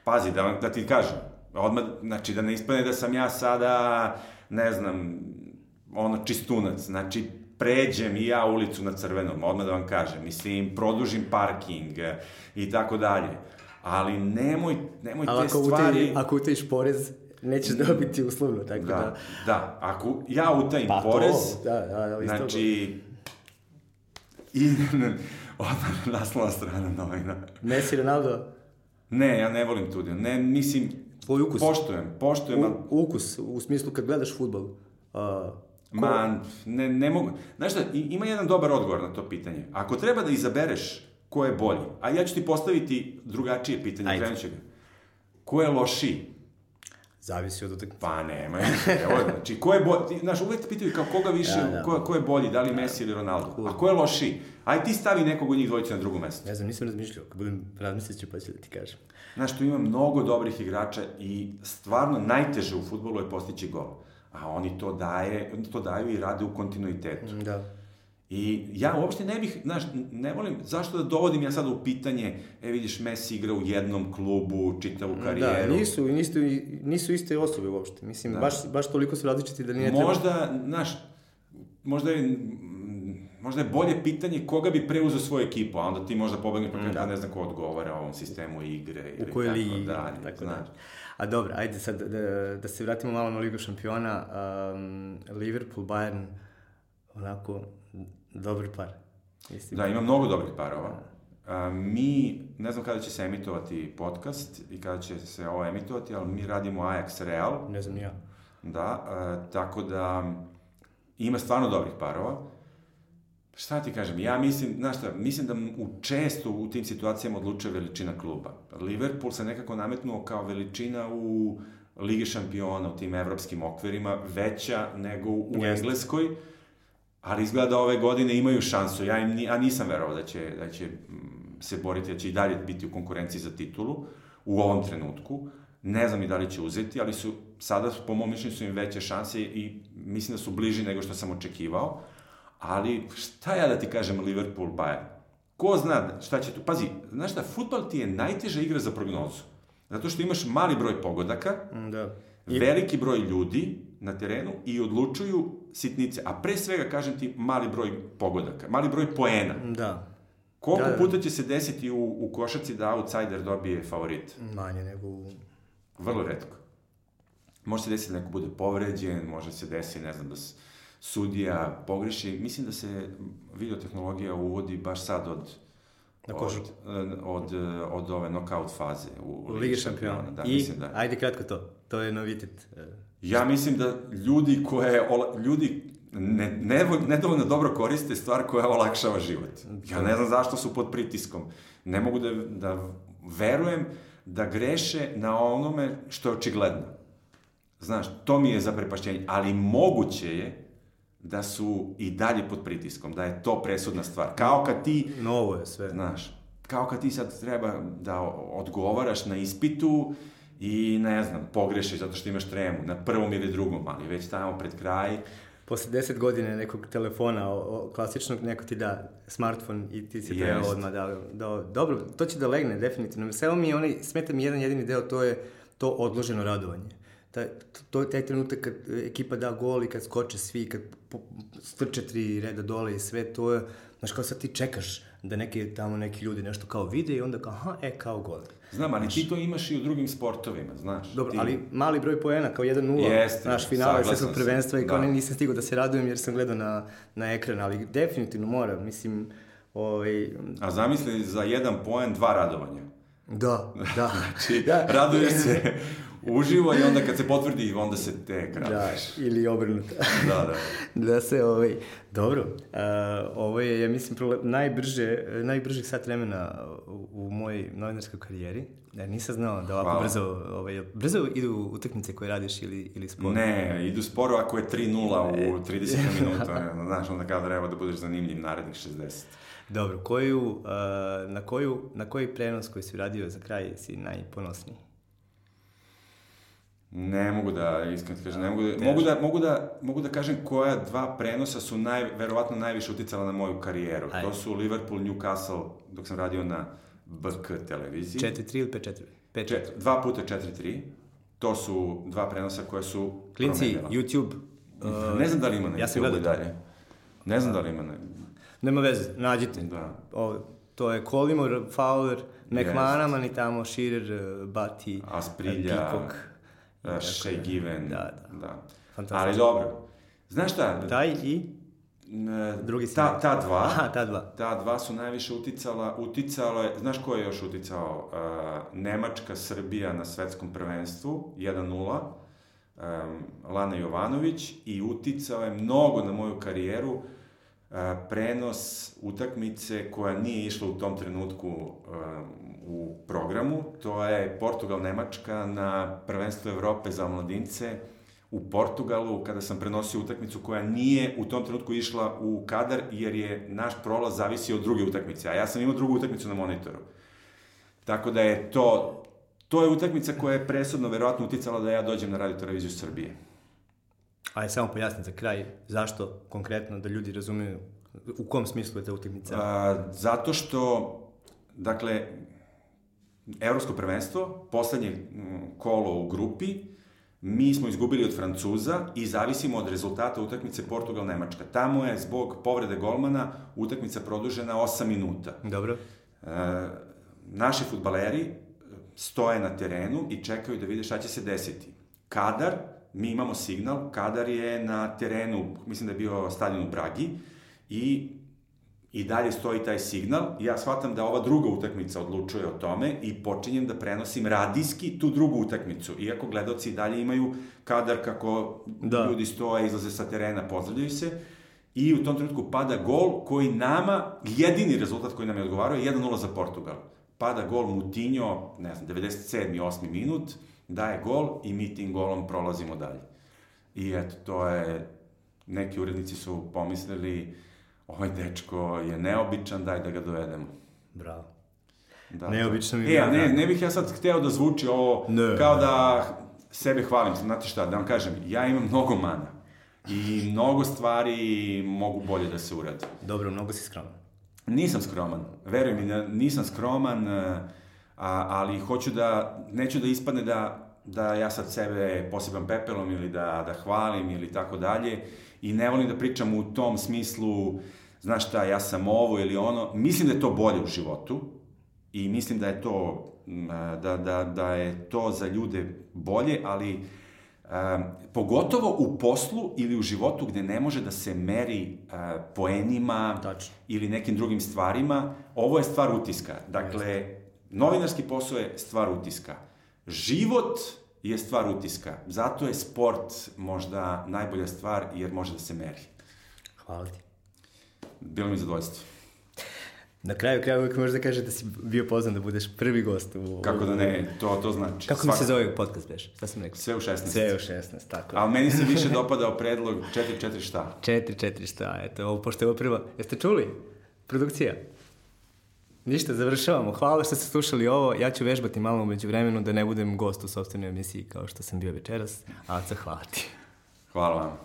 Pazi, da, da ti kažem, odmah, znači da ne ispane da sam ja sada, ne znam, ono čistunac, znači pređem i ja ulicu na crvenom, odmah da vam kažem, mislim, produžim parking i tako dalje. Ali nemoj, nemoj Ali te ako, stvari... utaji, ako utajiš porez, nećeš dobiti uslovno, tako da... Da, da, ako ja utajim Pa porez, to, da, da, isto znači, i odmah naslovna strana novina. Messi, Ronaldo, Ne, ja ne volim tu dio. Ne, mislim, tvoj ukus. poštujem, poštujem, U, ukus, u smislu kad gledaš futbol. Uh, ma, ne, ne mogu. Znaš šta, ima jedan dobar odgovor na to pitanje. Ako treba da izabereš ko je bolji, a ja ću ti postaviti drugačije pitanje, Ajde. krenut ga. Ko je lošiji? zavisi od utakmice. Pa nema. Evo, znači, ko je bolji, znaš, uvek te pitaju kao koga više, Da, da. Ko, ko je bolji, da li Messi ili Ronaldo. A ko je lošiji? Aj ti stavi nekog od njih dvojice na drugo mesto. Ne znam, nisam razmišljao. Kad budem razmislit ću pa ću da ti kažem. Znaš, tu ima mnogo dobrih igrača i stvarno najteže u futbolu je postići gol. A oni to, daje, oni to daju i rade u kontinuitetu. Da. I ja uopšte ne bih, znaš, ne volim, zašto da dovodim ja sada u pitanje, e vidiš, Messi igra u jednom klubu, čitavu karijeru. Da, nisu, nisu, nisu iste osobe uopšte. Mislim, Da. baš, baš toliko su različiti da nije treba... Možda, znaš, možda je možda je bolje pitanje koga bi preuzeo svoju ekipu, a onda ti možda pobegneš pa Mm, da. da. ne znam ko odgovara ovom sistemu igre ili u kojoj tako ligi, dalje, tako znaš. da. A dobro, ajde sad da, da se vratimo malo na Ligu šampiona. Um, Liverpool, Bayern, onako, dobar par. Mislim. Da, ima mnogo dobrih parova. A, mi, ne znam kada će se emitovati podcast i kada će se ovo emitovati, ali mi radimo Ajax Real, Ne znam ja. da, a, tako da ima stvarno dobrih parova. Šta ti kažem, ja mislim, znaš šta, mislim da u često u tim situacijama odlučuje veličina kluba. Liverpool se nekako nametnuo kao veličina u Lige šampiona, u tim evropskim okvirima, veća nego u Jeste. Engleskoj, ali izgleda da ove godine imaju šansu. Ja im, ni- a nisam verovao da će, da će mm, se boriti, da će i dalje biti u konkurenciji za titulu u ovom trenutku. Ne znam i da li će uzeti, ali su sada, po mom mišljenju, su im veće šanse i mislim da su bliži nego što sam očekivao. Ali šta ja da ti kažem Liverpool Bayern? Ko zna šta će tu? Pazi, znaš šta, futbol ti je najteža igra za prognozu. Zato što imaš mali broj pogodaka, Mm, Da. I... veliki broj ljudi na terenu i odlučuju sitnice. A pre svega, kažem ti, mali broj pogodaka, mali broj poena. Da. Koliko Da, da. puta će se desiti u, u košaci da outsider dobije favorit? Manje nego u... Vrlo redko. Može se desiti da neko bude povređen, može se desiti, ne znam, da s- sudija pogreši. Mislim da se videotehnologija uvodi baš sad od Na od, košarku. od, od, od ove knockout faze u, U Ligi šampiona. Da, I, mislim da. ajde kratko to. To je novitet. E, Ja mislim da ljudi koje, ljudi ne, ne, nedovoljno dobro koriste stvar koja olakšava život. Ja ne znam zašto su pod pritiskom. Ne mogu da, da verujem da greše na onome što je očigledno. Znaš, to mi je zaprepašćenje, ali moguće je da su i dalje pod pritiskom, da je to presudna stvar. Kao kad ti novo je sve. Znaš, kao kad ti sad treba da odgovaraš na ispitu i ne znam, pogrešiš zato što imaš tremu na prvom ili drugom, ali već tamo pred kraj. Posle 10 godine nekog telefona, o, o, klasičnog, neko ti da smartfon i ti se treba odmah da, da, dobro, to će da legne definitivno. Samo mi je onaj, smeta mi jedan jedini deo, to je to odloženo radovanje. Taj, to je taj trenutak kad ekipa da gol i kad skoče svi, kad po, strče tri reda dole i sve, to je, znaš, kao sad ti čekaš da neki, tamo neki ljudi nešto kao vide i onda kao, aha, e, kao gol. Znam, ali ti to imaš i u drugim sportovima, znaš. Dobro, ti... ali mali broj poena, kao 1-0, Jeste, naš finale saglasan svetskog sam, prvenstva i kao da. ne, nisam stigao da se radujem jer sam gledao na, na ekran, ali definitivno mora, mislim, ovaj, A zamisli za jedan poen dva radovanja. da, da, Znači, Da. raduješ se uživo i onda kad se potvrdi, onda se tek da, raduješ. ili obrnuto. Da, da. da se, ovaj, dobro, uh, ovo je, ja mislim, prole, najbrže, najbržih sat vremena u, u mojoj novinarskoj karijeri. Ja nisam znao da ovako Hvala. brzo, ovaj, brzo idu utakmice koje radiš ili, ili sport. Ne, idu sporo ako je 3-0 u 30 minuta. Znaš, onda kada treba da budeš zanimljiv narednih 60. Dobro, koju, uh, na, koju, na koji prenos koji si radio za kraj si najponosniji? Ne mogu da, iskreno kažem, ne mogu da, mogu da, mogu da, mogu da kažem koja dva prenosa su naj, verovatno najviše uticala na moju karijeru. Ajde. To su Liverpool, Newcastle, dok sam radio na BK televiziji. 4-3 ili 5-4? 5-4. Čet, dva puta 4-3. To su dva prenosa koja su Klinci, promenila. YouTube, uh, Ne znam da li ima na ja YouTube dalje. Ne znam da li ima na... nema veze, nađite. Da. O, to je Kolimor, Fowler, McManaman i tamo Shearer, uh, Bati, Asprilja, Peacock. Shea Given. Da, da. da. Fantastično. Ali dobro. Znaš šta? Taj i... n- drugi ta, ta dva. Aha, ta dva. Ta dva su najviše uticala, uticalo je, znaš ko je još uticao? Uh, Nemačka, Srbija na svetskom prvenstvu, 1-0, um, Lana Jovanović i uticao je mnogo na moju karijeru uh, prenos utakmice koja nije išla u tom trenutku u programu, to je Portugal-Nemačka na prvenstvu Evrope za mladince u Portugalu, kada sam prenosio utakmicu koja nije u tom trenutku išla u kadar, jer je naš prolaz zavisio od druge utakmice, a ja sam imao drugu utakmicu na monitoru. Tako da je to, to je utakmica koja je presudno verovatno uticala da ja dođem na radio televiziju Srbije. Ajde, samo pojasni za kraj, zašto konkretno da ljudi razumeju u kom smislu je ta utakmica? A, zato što, dakle, Evropsko prvenstvo, poslednje mm, kolo u grupi, mi smo izgubili od Francuza i zavisimo od rezultata utakmice Portugal-Nemačka. Tamo je zbog povrede golmana utakmica produžena 8 minuta. Dobro. E, naši futbaleri stoje na terenu i čekaju da vide šta će se desiti. Kadar, mi imamo signal, Kadar je na terenu, mislim da je bio stadion u Bragi, i i dalje stoji taj signal. Ja shvatam da ova druga utakmica odlučuje o tome i počinjem da prenosim radijski tu drugu utakmicu. Iako gledoci dalje imaju kadar kako da. ljudi stoje, izlaze sa terena, pozdravljaju se. I u tom trenutku pada gol koji nama, jedini rezultat koji nam je odgovarao je 1-0 za Portugal. Pada gol Mutinho, ne znam, 97. 8. minut, daje gol i mi tim golom prolazimo dalje. I eto, to je, neki urednici su pomislili, ovaj dečko je neobičan, daj da ga dovedemo. Bravo. Da, Neobično mi je. E, ne, ne bih ja sad hteo da zvuči ovo ne, kao da sebe hvalim. Znate šta, da vam kažem, ja imam mnogo mana. I mnogo stvari mogu bolje da se urade. Dobro, mnogo si skroman. Nisam skroman. Veruj mi, nisam skroman, a, ali hoću da, neću da ispadne da, da ja sad sebe posebam pepelom ili da, da hvalim ili tako dalje i ne volim da pričam u tom smislu, znaš šta, ja sam ovo ili ono. Mislim da je to bolje u životu i mislim da je to, da, da, da je to za ljude bolje, ali um, pogotovo u poslu ili u životu gde ne može da se meri uh, poenima Tačno. ili nekim drugim stvarima, ovo je stvar utiska. Dakle, novinarski posao je stvar utiska. Život je stvar utiska. Zato je sport možda najbolja stvar jer može da se meri. Hvala ti. Bilo mi zadovoljstvo. Na kraju kraja uvijek možeš da kaže da si bio poznan da budeš prvi gost u... Kako da ne, to, to znači. Kako Svak... mi se zove podcast beš? Šta sam rekao? Sve u 16. Sve u 16, tako. Ali meni se više dopadao predlog 4-4 šta? 4-4 šta, eto, ovo, pošto je ovo prva... Jeste čuli? Produkcija. Ništa, završavamo. Hvala što ste slušali ovo. Ja ću vežbati malo umeđu vremenu da ne budem gost u sobstvenoj emisiji kao što sam bio večeras. Aca, hvala ti. Hvala vam.